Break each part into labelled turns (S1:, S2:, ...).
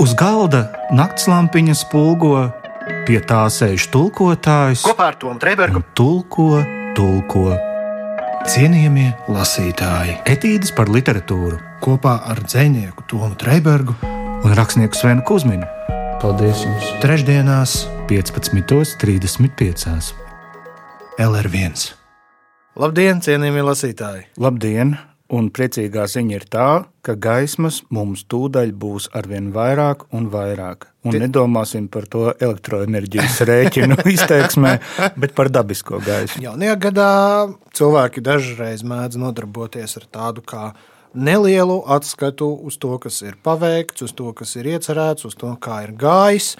S1: Uz galda naktslampiņa spulgo, pie tā sēž tulkotājs.
S2: Kopā ar Tomu Trēbergu.
S1: Tulko, tulko.
S2: Cienījamie lasītāji,
S1: Etīdes par literatūru
S2: kopā ar dzinieku Tomu Trēbergu
S1: un rakstnieku Svenu Kusminu
S3: Paldies jums!
S2: trešdienās
S1: 15.35.
S2: LR1. Labdien, cienījamie lasītāji!
S4: Labdien! Un priecīgā ziņa ir tā, ka gaismas mums tūdaļ būs arvien vairāk un vairāk. Un
S2: Ti-
S4: nedomāsim par to elektroenerģijas rēķinu izteiksmē, bet par dabisko gaismu.
S2: Jaunajā gadā cilvēki dažreiz mēdz nodarboties ar tādu kā nelielu atskatu uz to, kas ir paveikts, uz to, kas ir iecerēts, uz to, kā ir gājis.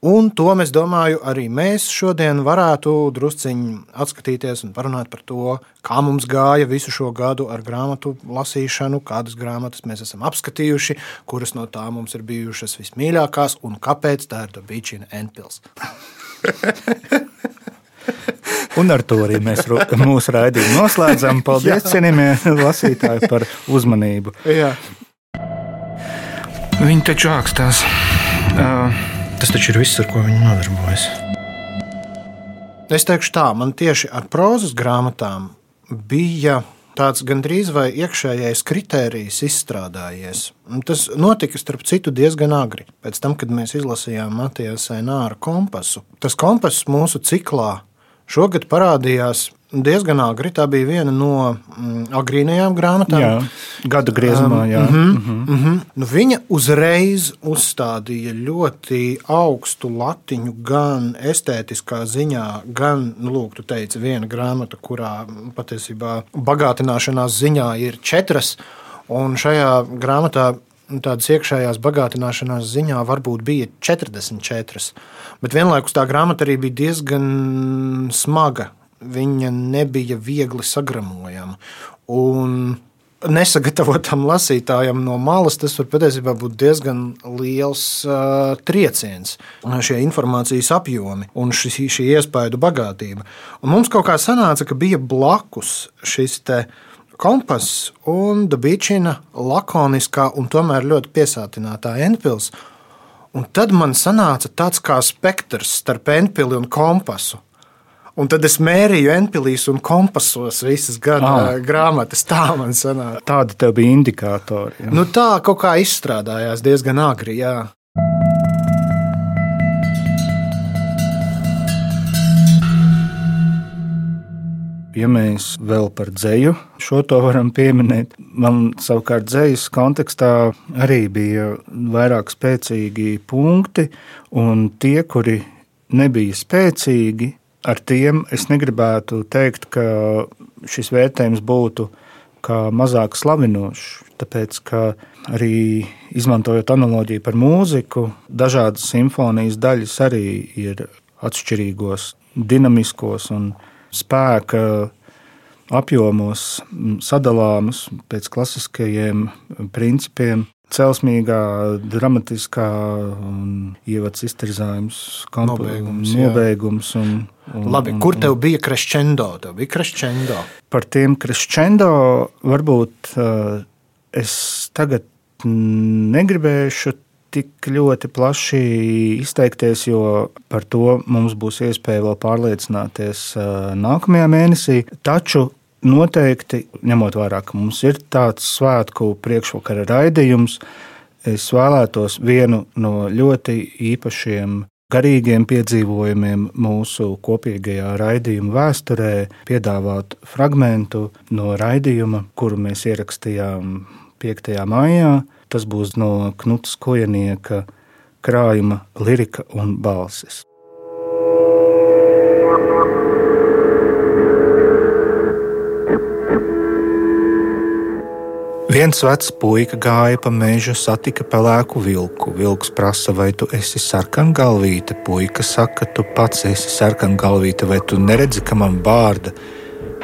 S2: Un to mēs domāju, arī mēs šodien varētu drusciņi atskatīties un parunāt par to, kā mums gāja visu šo gadu ar grāmatu lasīšanu, kādas grāmatas mēs esam apskatījuši, kuras no tām mums ir bijušas vismīļākās un kāpēc tā ir Dabīčina Enpils.
S4: Un ar to arī mēs mūsu raidījumu noslēdzam. Paldies, cienījamie lasītāji, par uzmanību.
S2: Jā.
S3: Viņi taču ākstās. Uh, tas taču ir viss, ar ko viņi nodarbojas.
S2: Es teikšu tā, man tieši ar prozas grāmatām bija tāds gandrīz vai iekšējais kritērijs izstrādājies. Tas notika, starp citu, diezgan agri. Pēc tam, kad mēs izlasījām Matija Sēnāra kompasu. Tas kompass mūsu ciklā šogad parādījās diezgan agri. Tā bija viena no mm, agrīnajām grāmatām.
S4: Jā, gada griezumā. Jā.
S2: Mm -hmm. nu, viņa uzreiz uzstādīja ļoti augstu latiņu gan estētiskā ziņā, gan, nu, lūk, tu teici, viena grāmata, kurā patiesībā bagātināšanās ziņā ir četras, un šajā grāmatā tādas iekšējās bagātināšanās ziņā varbūt bija 44, bet vienlaikus tā grāmata arī bija diezgan smaga. Viņa nebija viegli sagramojama. Un nesagatavotam lasītājam no malas tas var patiesībā būt diezgan liels uh, trieciens. Šie informācijas apjomi un šī, šī iespēju bagātība. Un mums kaut kā sanāca, ka bija blakus šis kompass un dabīčina lakoniskā un tomēr ļoti piesātinātā Enpils. Un tad man sanāca tāds kā spektrs starp Enpili un kompasu. Un tad es mērīju Enpilīs un kompasos visas gada
S4: Ah.
S2: grāmatas. Tā man sanāca.
S4: Tādi tev bija indikātori. Jā.
S2: Nu, tā kaut kā izstrādājās diezgan agri. Jā.
S4: Ja mēs vēl par dzeju šo to varam pieminēt, man savukārt dzejas kontekstā arī bija vairāk spēcīgi punkti, un tie, kuri nebija spēcīgi, ar tiem es negribētu teikt, ka šis vērtējums būtu mazāk slavinošs. Tāpēc, ka arī izmantojot analoģiju par mūziku, dažādas simfonijas daļas arī ir atšķirīgos, dinamiskos un spēka apjomos sadalāmas pēc klasiskajiem principiem. Celsmīgā, dramatiskā un ievads izterzājums, kompo-
S2: Nobeigums,
S4: nobeigums un, un,
S2: Labi, kur tev bija crescendo? Tev bija crescendo.
S4: par tiem crescendo varbūt uh, es tagad negribēšu tik ļoti plaši izteikties, jo par to mums būs iespēja vēl pārliecināties nākamajā mēnesī. Taču noteikti, ņemot vērā, ka mums ir tāds svētku priekšvakara raidījums, es vēlētos vienu no ļoti īpašiem garīgiem piedzīvojumiem mūsu kopīgajā raidījuma vēsturē piedāvāt fragment no raidījuma, kuru mēs ierakstījām 5. maijā. Tas būs no Knutas Kojanieka krājuma Lirika un balsis. Viens vecs puika gāja pa mežu, satika pelēku vilku. Vilks prasa, vai tu esi sarkangalvīte. Puika saka, tu pats esi sarkangalvīte, vai tu neredzi, ka man bārda.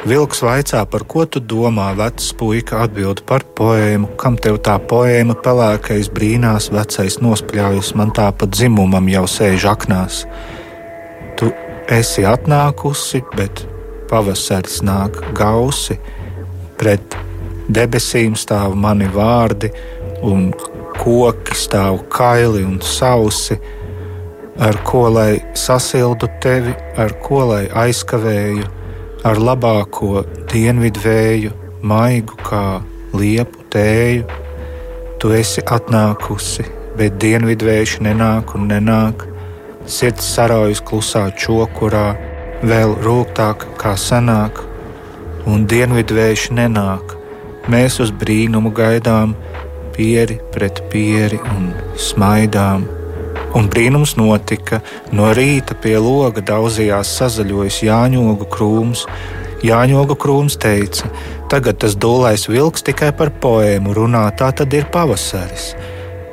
S4: Vilks vaicā, par ko tu domā, vecs puika atbild par poēmu, kam tev tā poēma pelēkais brīnās, vecais nospļaujas, man tā pa dzimumam jau sēž aknās. Tu esi atnākusi, bet pavasaris nāk gausi, pret debesīm stāv mani vārdi, un koki stāv kaili un sausi, ar ko lai sasildu tevi, ar ko lai aizkavēju, ar labāko dienvidu vēju, maigu kā liepu tēju. Tu esi atnākusi, bet dienvidvējš nenāk un nenāk. Sirds saraujas klusā čokurā, vēl rūgtāk kā sanāk, un dienvidvējš nenāk. Mēs uz brīnumu gaidām, pieri pret pieri un smaidām. Un brīnums notika. No rīta pie loga daudzījās sazaļojis Jāņogu krūms. Jāņogu krūms teica, tagad tas dūlais vilks tikai par poēmu runā, tā tad ir pavasaris.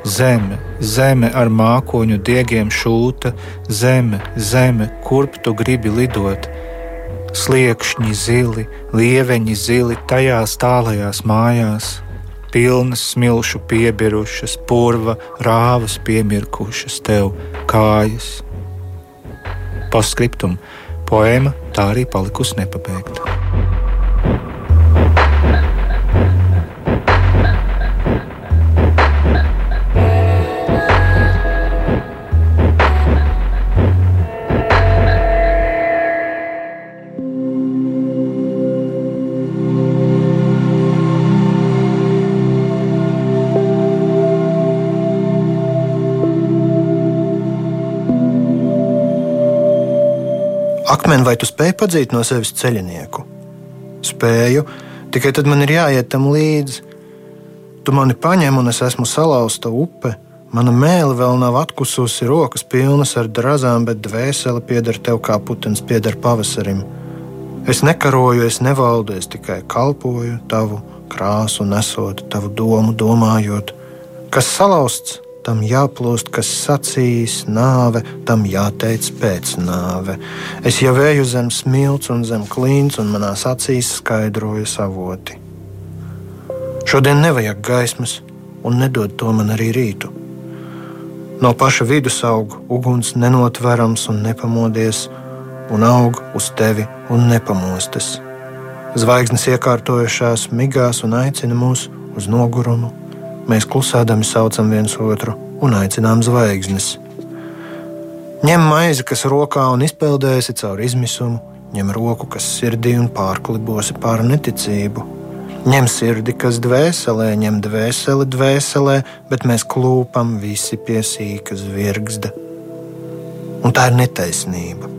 S4: Zeme, zeme ar mākoņu diegiem šūta, zeme, zeme, kurp tu gribi lidot? Sliekšņi zili, lieveņi zili tajās tālajās mājās, pilnas smilšu piebirušas, purva rāvas piemirkušas tev kājas. Postscriptum poēma tā arī palikusi nepabeigta.
S2: Akmeni, vai tu spēj padzīt no sevis ceļnieku? Spēju, tikai tad man ir jāiet tam līdzi. Tu mani paņem, un es esmu salauzta upe. Mana mēlē vēl nav atkususi, rokas pilnas ar drazām, bet dvēsele pieder tev kā putekļs pieder pavasarim. Es nekaroju, es nevaldu, es tikai kalpoju tavu krāsu, nesot tavu domu, domājot, kas salauzts, tam jāplūst, kas sacīs nāve, tam jāteic pēc nāve. Es jau eju zem smilts un zem klīns, un manās acīs skaidroju savoti. Šodien nevajag gaismas, un nedod to man arī rītu. No paša vidus aug uguns nenotverams un nepamodies, un aug uz tevi un nepamostas. Zvaigznes iekārtojušās migās un aicina mūs uz nogurumu Mēs klusēdami saucam viens otru un aicinām zvaigznes. Ņem maizi, kas rokā un izpeldēsi caur izmisumu, ņem roku, kas sirdī un pārklibosi pār neticību. Ņem sirdi, kas dvēselē, ņem dvēseli dvēselē, bet mēs klūpam visi pie sīkas virgzda. Un tā ir netaisnība.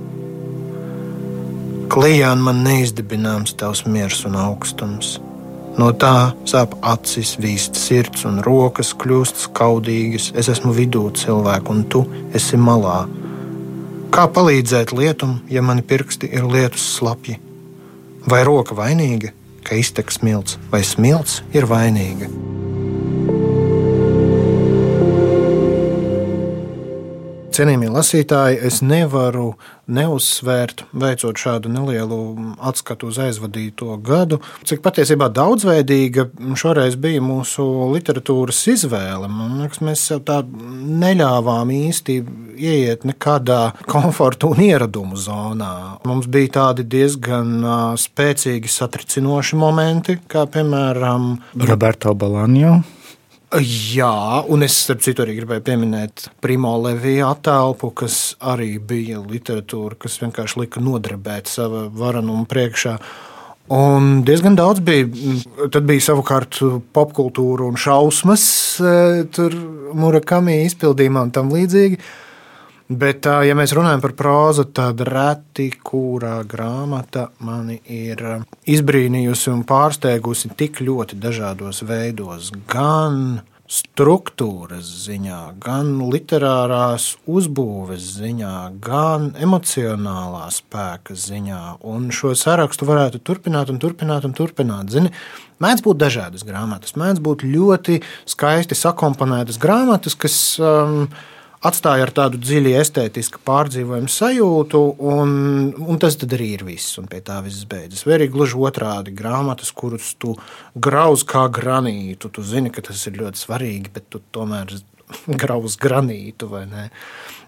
S2: Klijāna man neizdibināms tavs miers un augstums. No tā sāp acis, vīst sirds un rokas kļūst skaudīgas. Es esmu vidū cilvēku, un tu esi malā. Kā palīdzēt lietum, ja mani pirksti ir lietus slapji? Vai roka vainīga, ka iztek smilts, vai smilts ir vainīga? Cienījamie lasītāji, es nevaru neuzsvērt, veicot šādu nelielu atskatu uz aizvadīto gadu, cik patiesībā daudzveidīga šoreiz bija mūsu literatūras izvēle. Man liekas, mēs sev tā neļāvām īsti ieiet nekādā komforta un ieradumu zonā. Mums bija tādi diezgan spēcīgi satricinoši momenti, kā piemēram
S4: Roberto Balanjo.
S2: Jā, un es starp citu arī gribēju pieminēt Primo Levija attēlu, kas arī bija literatūra, kas vienkārši lika nodarbēt savu varenumu priekšā. Un diezgan daudz bija. Tad bija savukārt popkultūra un šausmas, e, tur Murakami izpildījumā un tam līdzīgi. Bet, ja mēs runājam par prózu, tad reti kurā grāmata mani ir izbrīnījusi un pārsteigusi tik ļoti dažādos veidos. Gan struktūras ziņā, gan literārās uzbūves ziņā, gan emocionālā spēka ziņā. Un šo sarakstu varētu turpināt un turpināt un turpināt. Zini, mēdz būt dažādas grāmatas, mēdz būt ļoti skaisti sakomponētas grāmatas, kas um, atstāja ar tādu dziļu estētisku pārdzīvojumu sajūtu, un, un tas arī ir viss, un pie tā viss beidzas. Vai arī gluži otrādi grāmatas, kurus tu grauz kā granītu. Tu zini, ka tas ir ļoti svarīgi, bet tu tomēr grauz granītu, vai ne?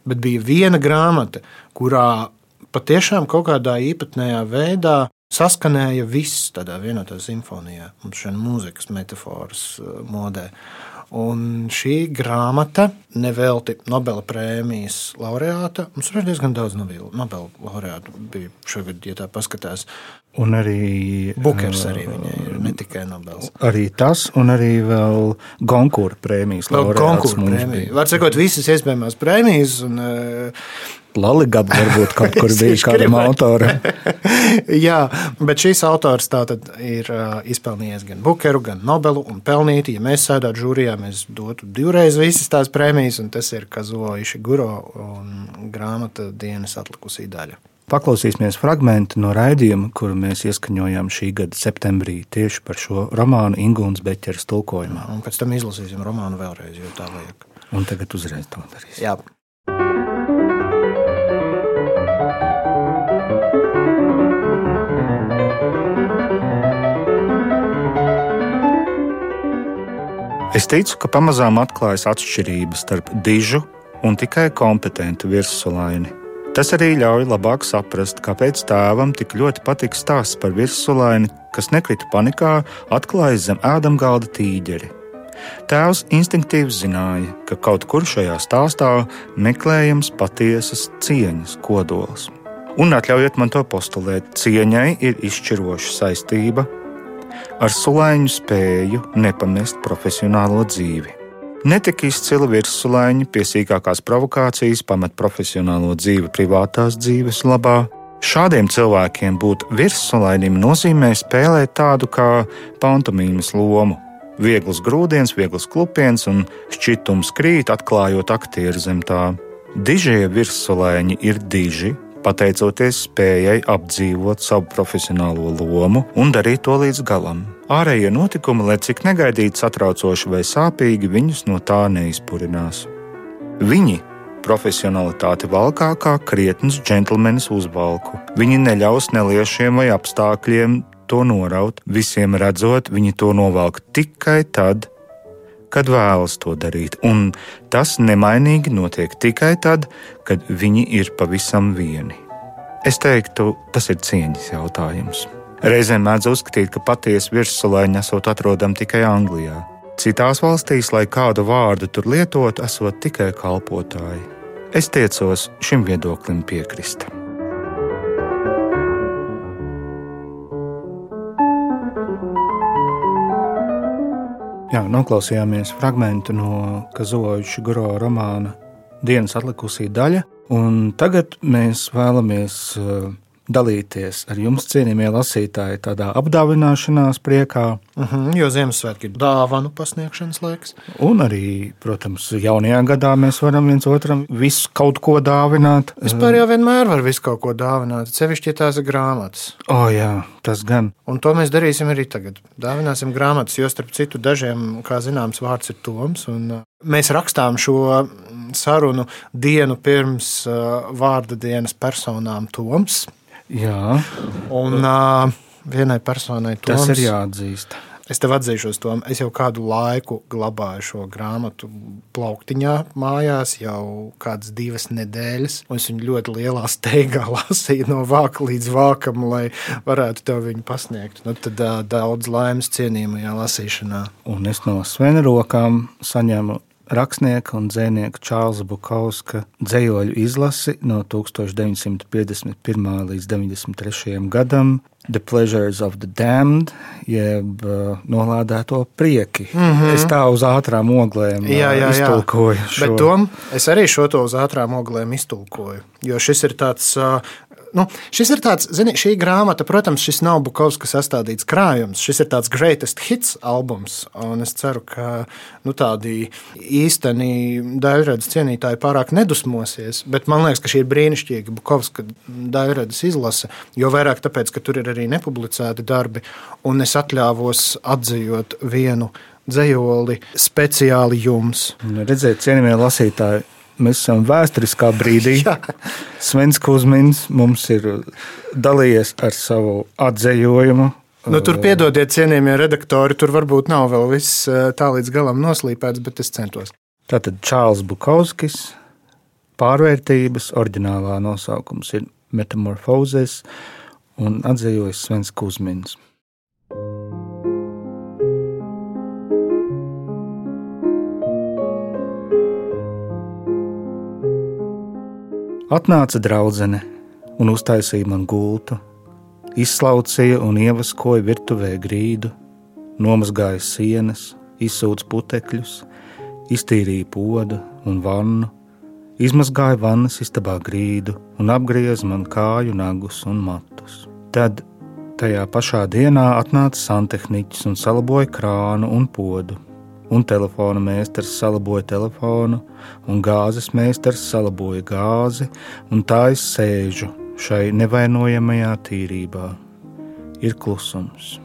S2: Bet bija viena grāmata, kurā patiešām kaut kādā īpatnējā veidā saskanēja viss tādā vienotā simfonijā, un šajā mūzikas metafāras uh, modē. Un šī grāmata nevelti Nobela prēmijas laureāta. Mums ir diezgan daudz Nobela laureātu. Bija šogad, ja tā paskatās.
S4: Un arī
S2: Bukers arī viņai ir ne tikai Nobels.
S4: Arī tas, un arī vēl Gonkūra prēmijas laureāts.
S2: Prēmija. Var sakot, visas iespējamās prēmijas. Un, uh,
S4: Laligaba varbūt kaut kur bija kādam autoram.
S2: Jā, bet šīs autors tātad ir izpelnījies gan Bukeru, gan Nobelu un pelnīti. Ja mēs sēdētu žūrijā, mēs dotu divreiz visas tās prēmijas, un tas ir Kazuo Ishiguro un grāmata dienas atlikusī daļa.
S4: Paklausīsimies fragment no raidījuma, kuru mēs ieskaņojām šī gada septembrī tieši par šo romānu Ingūnas Beķeras tulkojumā.
S2: Un pēc tam izlasīsim romānu vēlreiz, jo tā vajag.
S4: Un tagad uzreiz to darīsim.
S2: Jā.
S4: Es ticu, ka pamazām atklājas atšķirības starp dižu un tikai kompetentu virsulaini. Tas arī ļauj labāk saprast, kāpēc tēvam tik ļoti patīk stāsts par virsulaini, kas nekrita panikā, atklāja zem ēdamgalda tīģeri. Tēvs instinktīvi zināja, ka kaut kur šajā stāstā meklējams patiesas cieņas kodols. Un atļaujiet man to postulēt, cieņai ir izšķiroša saistība ar sulaiņu spēju nepamest profesionālo dzīvi. Netik izcila virsulaini pie sīkākās provokācijas pamet profesionālo dzīvi privātās dzīves labā. Šādiem cilvēkiem būt virssulainim nozīmē spēlēt tādu kā pantomīmas lomu. Viegls grūdienis, viegls klupiens un šķitums krīt, atklājot aktieru zem tā. Dižie virssulaiņi ir diži, pateicoties spējai apdzīvot savu profesionālo lomu un darīt to līdz galam. Ārējie notikumi, lai cik negaidīti, satraucoši vai sāpīgi, viņus no tā neizpurinās. Viņi profesionalitāti valkā kā krietns džentlmenis uzvalku. Viņi neļaus neliešiem vai apstākļiem to noraut. Visiem redzot, viņi to novelk tikai tad, kad vēlas to darīt, un tas nemainīgi notiek tikai tad, kad viņi ir pavisam vieni. Es teiktu, tas ir cieņas jautājums. Reizēm mēdz uzskatīt, ka patiesa virssulaiņa esot atrodama tikai Anglijā. Citās valstīs, lai kādu vārdu tur lietotu, esot tikai kalpotāji. Es tiecos šim viedoklim piekrist. Jā, noklausījāmies fragment no Kazoļa Guro romāna Dienas atlikusī daļa, un tagad mēs vēlamies uh, dalīties ar jums, cienījamie lasītāji, tādā apdāvināšanās priekā.
S2: Uh mhm, -huh, jo Ziemassvētki ir dāvanu pasniegšanas laiks.
S4: Un arī, protams, jaunajā gadā mēs varam viens otram visu kaut ko dāvināt.
S2: Vispār jau vienmēr var visu kaut ko dāvināt, sevišķi, ja tās ir grāmatas.
S4: O, oh, jā, tas gan.
S2: Un to mēs darīsim arī tagad. Dāvināsim grāmatas, jo starp citu dažiem, kā zināms, vārds ir Toms. Un uh, mēs rakstām šo sarunu dienu pirms uh, vārda dienas personām Toms.
S4: Jā,
S2: un uh, vienai personai
S4: Toms, tas ir jāatzīst.
S2: Es tev atzīšos, to es jau kādu laiku glabāju šo grāmatu plauktiņā mājās, jau kādas divas nedēļas. Es viņu ļoti lielā steigā lasīju no vāka līdz vākam, lai varētu tev viņu pasniegt. Nu, tad uh, daudz laimes cienījamajā lasīšanā.
S4: Un es no Svena rokām saņemu rakstnieka un dzēnieka Čārlza Bukauska dzējoļu izlasi no 1951. līdz 93. gadam. The Pleasures of the Damned, jeb uh, nolādēto prieki. Mm -hmm. Es tā uz ātrām oglēm uh, jā, jā, iztulkoju.
S2: Jā. Šo. Bet tom, es arī šo to uz ātrām oglēm iztulkoju. Jo šis ir tāds uh, nu, šis ir tāds, zini, šī grāmata, protams, šis nav Bukovska sastādīts krājums. Šis ir tāds greatest hits albums. Un es ceru, ka nu, tādi īsteni daļradas cienītāji pārāk nedusmosies. Bet man liekas, ka šī ir brīnišķīga Bukovska daļradas izlase. Jo vairāk tāpēc, ka tur ir arī nepublicēti darbi. Un es atļāvos atzījot vienu dzējoli speciāli jums.
S4: Nu, redzēt, cienījamie lasītāji Mēs esam vēsturiskā brīdī. Svens Kusmins mums ir dalījies ar savu atzējojumu.
S2: Nu, tur piedodiet, cienījamie redaktori, tur varbūt nav vēl viss eh, tā līdz galam noslīpēts, bet es centos.
S4: Tātad Čārls Bukovskis, pārvērtības, oriģinālā nosaukums ir Metamorfozes un atzējojis Svens Kusmins. Atnāca draudzene un uztaisīja man gultu, izslaucīja un ievaskoja virtuvē grīdu, nomazgāja sienas, izsūca putekļus, iztīrīja podu un vannu, izmazgāja vannas istabā grīdu un apgrieza man kāju nagus un matus. Tad tajā pašā dienā atnāca santehniķis un salaboja krānu un podu un telefona meistars salaboja telefonu, un gāzes meistars salaboja gāzi, un tā es sēžu šai nevainojamajā tīrībā. Ir klusums.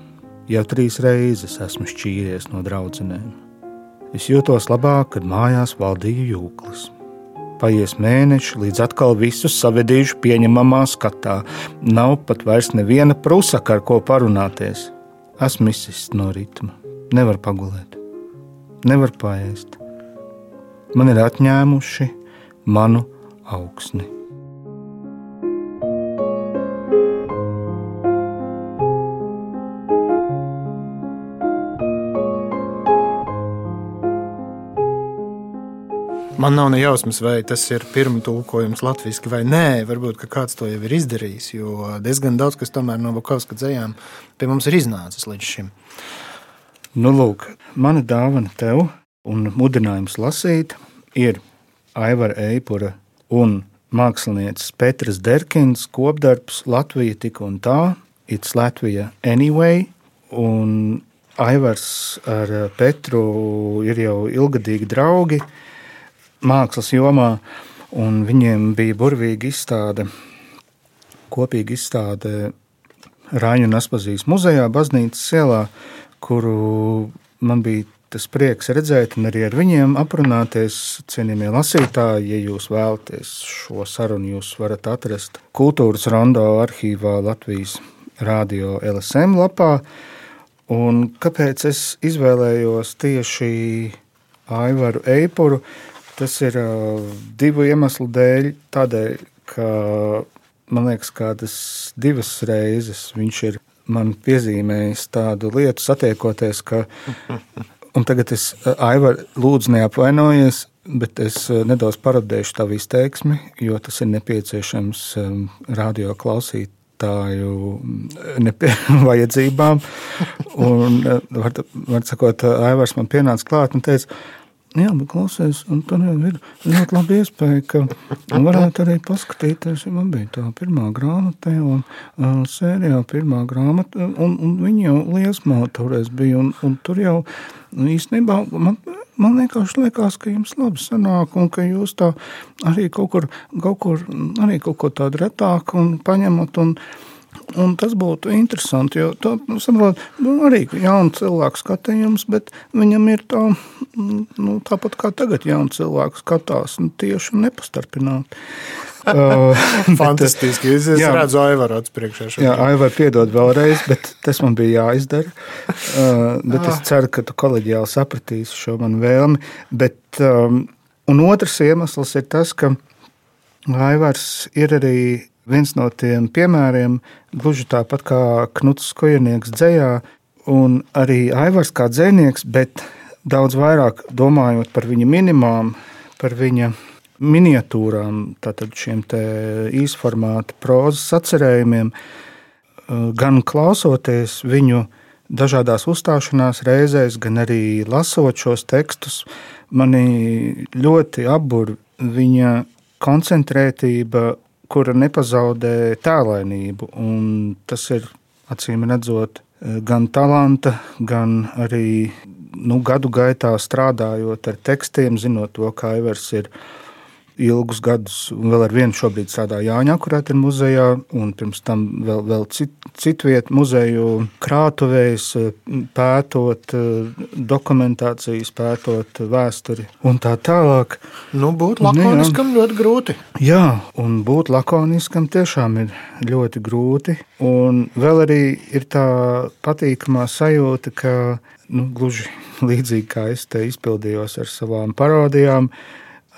S4: Jau trīs reizes esmu šķīries no draudzenēm. Es jūtos labāk, kad mājās valdīja jūklis. Paies mēneši, līdz atkal visus savedīšu pieņemamā skatā. Nav pat vairs neviena prusaka, ar ko parunāties. Esmu izsists no ritma, nevar pagulēt nevar paēst. Man ir atņēmuši manu augsni.
S2: Man nav ne jausmas, vai tas ir pirmā tulkojums latviešu vai nē. Varbūt kāds to jau ir izdarījis, jo diezgan daudz kas tomēr no Bukovska dzējām pie mums ir iznācis līdz šim.
S4: Nu, lūk, mana dāvana tev un mudinājums lasīt ir Aivara Eipura un mākslinieces Petras Derkins kopdarbs Latvija tik un tā, It's Latvija Anyway, un Aivars ar Petru ir jau ilgadīgi draugi mākslas jomā, un viņiem bija burvīga izstāde, kopīga izstāde Rāņu un Aspazijas muzejā, baznīcas ielā, kuru man bija tas prieks redzēt, un arī ar viņiem aprunāties. Cienījamie lasītāji, ja jūs vēlaties šo sarunu, jūs varat atrast Kultūras Rondo arhīvā Latvijas Rādio LSM lapā. Un kāpēc es izvēlējos tieši Aivaru Eipuru? Tas ir uh, divu iemeslu dēļ. Tādēļ, ka man liekas, kādas divas reizes viņš ir man piezīmējis tādu lietu, satiekoties, ka. Un tagad es, Aivar, lūdzu, neapvainojies, bet es nedaudz parodēšu tavu izteiksmi, jo tas ir nepieciešams radio klausītāju nepie, vajadzībām. Un, var, var sakot, Aivars man pienāca klāt un teica, Jā, bet klausies, un tur jau ir ļoti labi iespēja, ka varētu arī paskatīties, ja man bija tā pirmā grāmata, un uh, sērijā pirmā grāmata, un, un viņi jau liesmā toreiz bija, un, un tur jau īstenībā man, man vienkārši liekas, ka jums labi sanāk, un ka jūs tā arī kaut kur, kaut kur arī kaut ko tādu retāku un paņemat, un, Un tas būtu interesanti, jo tā, nu, saprot, nu, arī jauns cilvēks skatījums, bet viņam ir tā, nu, tāpat kā tagad jauns cilvēks skatās, nu, tieši nepastarpināti.
S2: Fantastiski. Es, es jā, redzu, Aivaru atspriekšā.
S4: Jā, Aivar, piedod vēlreiz, bet tas man bija jāizdara. Uh, bet es ah. ceru, ka tu kolēģiāli sapratīsi šo manu vēlmi. Bet, um, un otrs iemesls ir tas, ka Aivars ir arī viens no tiem piemēriem, gluži tāpat kā Knuts Kojanieks dzējā, un arī Aivars kā dzēnieks, bet daudz vairāk domājot par viņa minimām, par viņa miniatūrām, tātad šiem īsformāta prozas atcerējumiem, gan klausoties viņu dažādās uzstāšanās reizēs, gan arī lasot šos tekstus, mani ļoti apbur viņa koncentrētība kura nepazaudē tēlainību. Tas ir acīm redzot gan talanta, gan arī nu, gadu gaitā strādājot ar tekstiem, zinot to, kā Ivers ir ilgus gadus, un vēl ar vienu šobrīd strādā Jāņa Akurāta muzejā, un pirms tam vēl, vēl cit, citvietu muzeju krātuvēs, pētot dokumentācijas, pētot vēsturi un tā tālāk.
S2: Nu, būt lakoniskam nu, ļoti grūti.
S4: Jā, un būt lakoniskam tiešām ir ļoti grūti, un vēl arī ir tā patīkamā sajūta, ka nu, gluži līdzīgi kā es te izpildījos ar savām parodijām,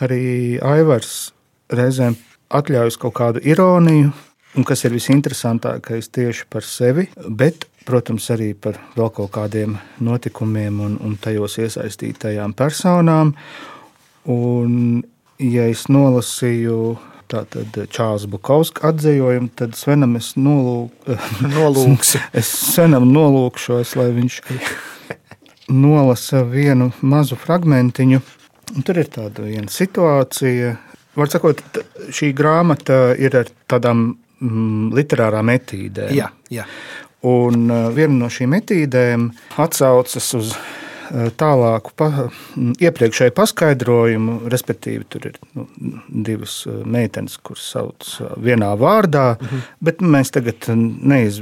S4: arī Aivars reizēm atļaujas kaut kādu ironiju, un kas ir visinteresantākais tieši par sevi, bet, protams, arī par vēl kaut kādiem notikumiem un, un tajos iesaistītajām personām. Un, ja es nolasīju tātad Čāles Bukovska atzīvojumu, tad Svenam es nolūk,
S2: Nolūksi.
S4: es Svenam nolūkšos, lai viņš nolasa vienu mazu fragmentiņu. Un tur ir tāda viena situācija. Var sakot, šī grāmata ir ar tādām mm, literārām etīdēm.
S2: Jā, jā.
S4: Un uh, viena no šīm etīdēm atsaucas uz tālāku, pa, mm, iepriekšēju paskaidrojumu, respektīvi, tur ir nu, divas uh, meitenes, kuras sauc uh, vienā vārdā, mhm. bet mēs tagad neiz,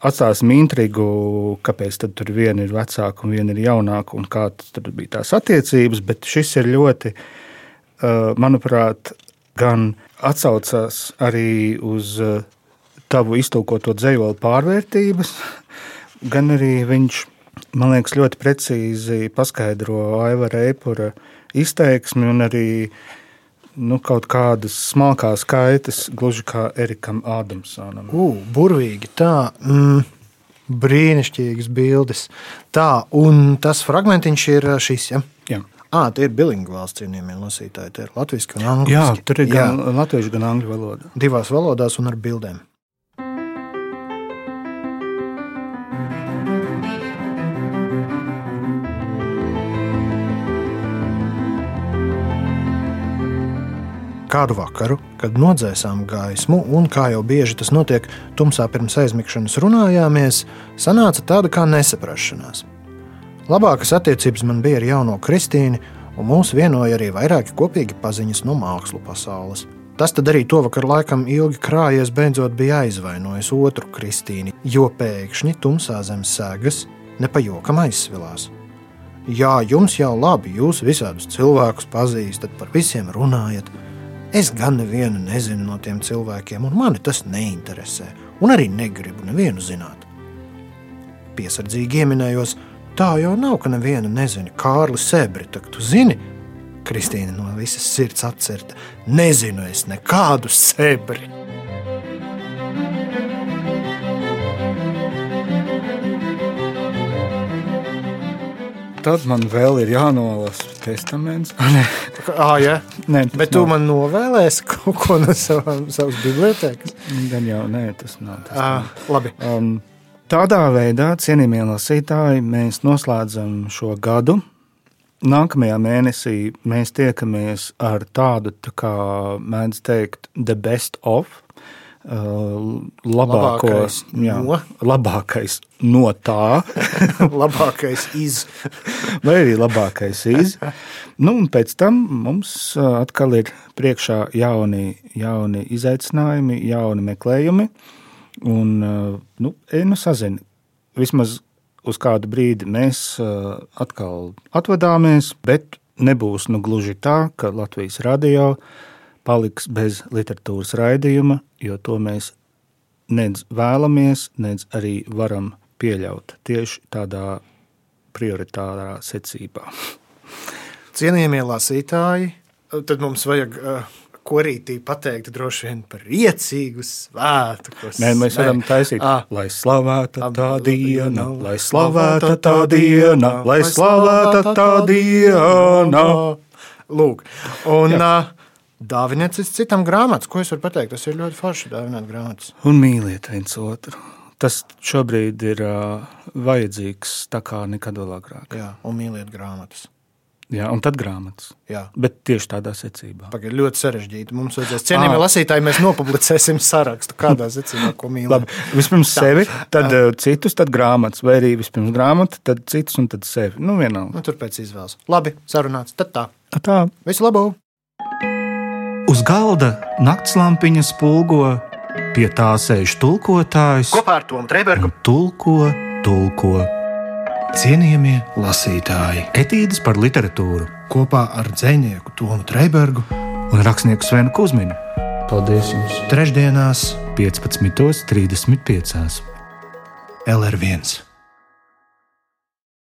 S4: atstāsim intrigu, kāpēc tur viena ir vecāka un viena ir jaunāka un kādas tur bija tās attiecības, bet šis ir ļoti, manuprāt, gan atsaucās arī uz tavu iztulkoto dzējoli pārvērtības, gan arī viņš, man liekas, ļoti precīzi paskaidro Aivara Eipura izteiksmi un arī nu, kaut kādas smalkās kaitas, gluži kā Erikam Ādamsonam.
S2: U, burvīgi tā. Mm. Brīnišķīgas bildes. Tā, un tas fragmentiņš ir šis. Ja?
S4: Jā.
S2: À, tie ir bilingvāls cienījamie lasītāji. Tie ir latviešu un angļu.
S4: Jā, tur ir gan latviešu, gan angļu valoda.
S2: Divās valodās un ar bildēm. Kādu vakaru, kad nodzēsām gaismu, un kā jau bieži tas notiek, tumsā pirms aizmigšanas runājāmies, sanāca tāda kā nesaprašanās. Labākas attiecības man bija ar jauno Kristīnu, un mūs vienoja arī vairāki kopīgi paziņas no mākslu pasaules. Tas arī to vakar laikam ilgi krājies, beidzot bija aizvainojis otru Kristīnu, jo pēkšņi tumsā zem sēgas nepajokam aizsvilās. Jā, jums jau labi, jūs visādus cilvēkus pazīstat, par visiem runājat. Es gan nevienu nezinu no tiem cilvēkiem, un mani tas neinteresē, un arī negribu nevienu zināt. Piesardzīgi ieminējos, tā jau nav, ka neviena nezina Kārli Sebri, tak tu zini, Kristīna no visas sirds atcerta, nezinu es nekādu Sebri.
S4: Tad man vēl ir jānolasa testaments.
S2: Ah, jā,
S4: Nē,
S2: bet tu
S4: nav.
S2: man novēlēsi kaut ko no savām, savas bibliotekas.
S4: Gan jau nē, tas nav. Tas
S2: Ah, labi.
S4: Um, tādā veidā, cienījamie lasītāji, mēs noslēdzam šo gadu. Nākamajā mēnesī mēs tiekamies ar tādu, tā kā mēdz teikt, the best of. Uh, labāko,
S2: Labākais
S4: jā,
S2: no?
S4: labākais no tā,
S2: Labākais iz.
S4: vai arī labākais iz. Nu, un pēc tam mums atkal ir priekšā jauni, jauni izaicinājumi, jauni meklējumi. Un, nu, nu sazini, vismaz uz kādu brīdi mēs atkal atvadāmies, bet nebūs nu gluži tā, ka Latvijas radio paliks bez literatūras raidījuma, jo to mēs nedz vēlamies, nedz arī varam pieļaut tieši tādā prioritārā secībā.
S2: Cienījamie lasītāji, tad mums vajag uh, korītī pateikt droši vien par priecīgu svētku.
S4: Nē, mēs varam taisīt,
S2: Ah.
S4: lai slavēta tā diena, lai slavēta tā diena, lai slavēta tā diena.
S2: Lūk, un uh, dāviniet citam grāmatas. Ko es varu pateikt? Tas ir ļoti forši dāvināt grāmatas.
S4: Un mīliet viens otru. Tas šobrīd ir uh, vajadzīgs tā kā nekad vēl agrāk.
S2: Jā, un mīliet grāmatas.
S4: Jā, un tad grāmatas.
S2: Jā.
S4: Bet tieši tādā secībā.
S2: Pagaid, ļoti sarežģīti. Mums vajadzēs cienījamie
S4: Ah.
S2: lasītāji, mēs nopublicēsim sarakstu, kādā secībā, ko mīlam.
S4: Labi, vispirms sevi, tad uh, citus, tad grāmatas, vai arī vispirms grāmatu, tad citus un tad sevi. Nu, vienalga.
S2: Nu, tur pēc izvēles. Labi, sarunāts. Tad tā.
S4: Tā.
S2: Visu labu!
S1: Uz galda naktslampiņa spulgo, pie tā sēž tulkotājs
S2: Kopā ar Tomu Trēbergu
S1: tulko, tulko.
S2: cienījamie lasītāji.
S1: Etīdes par literatūru
S2: Kopā ar dzinieku Tomu Trēbergu
S1: un rakstnieku Svenu Kusminu
S3: Paldies jums!
S2: trešdienās
S1: 15.35.
S2: LR1.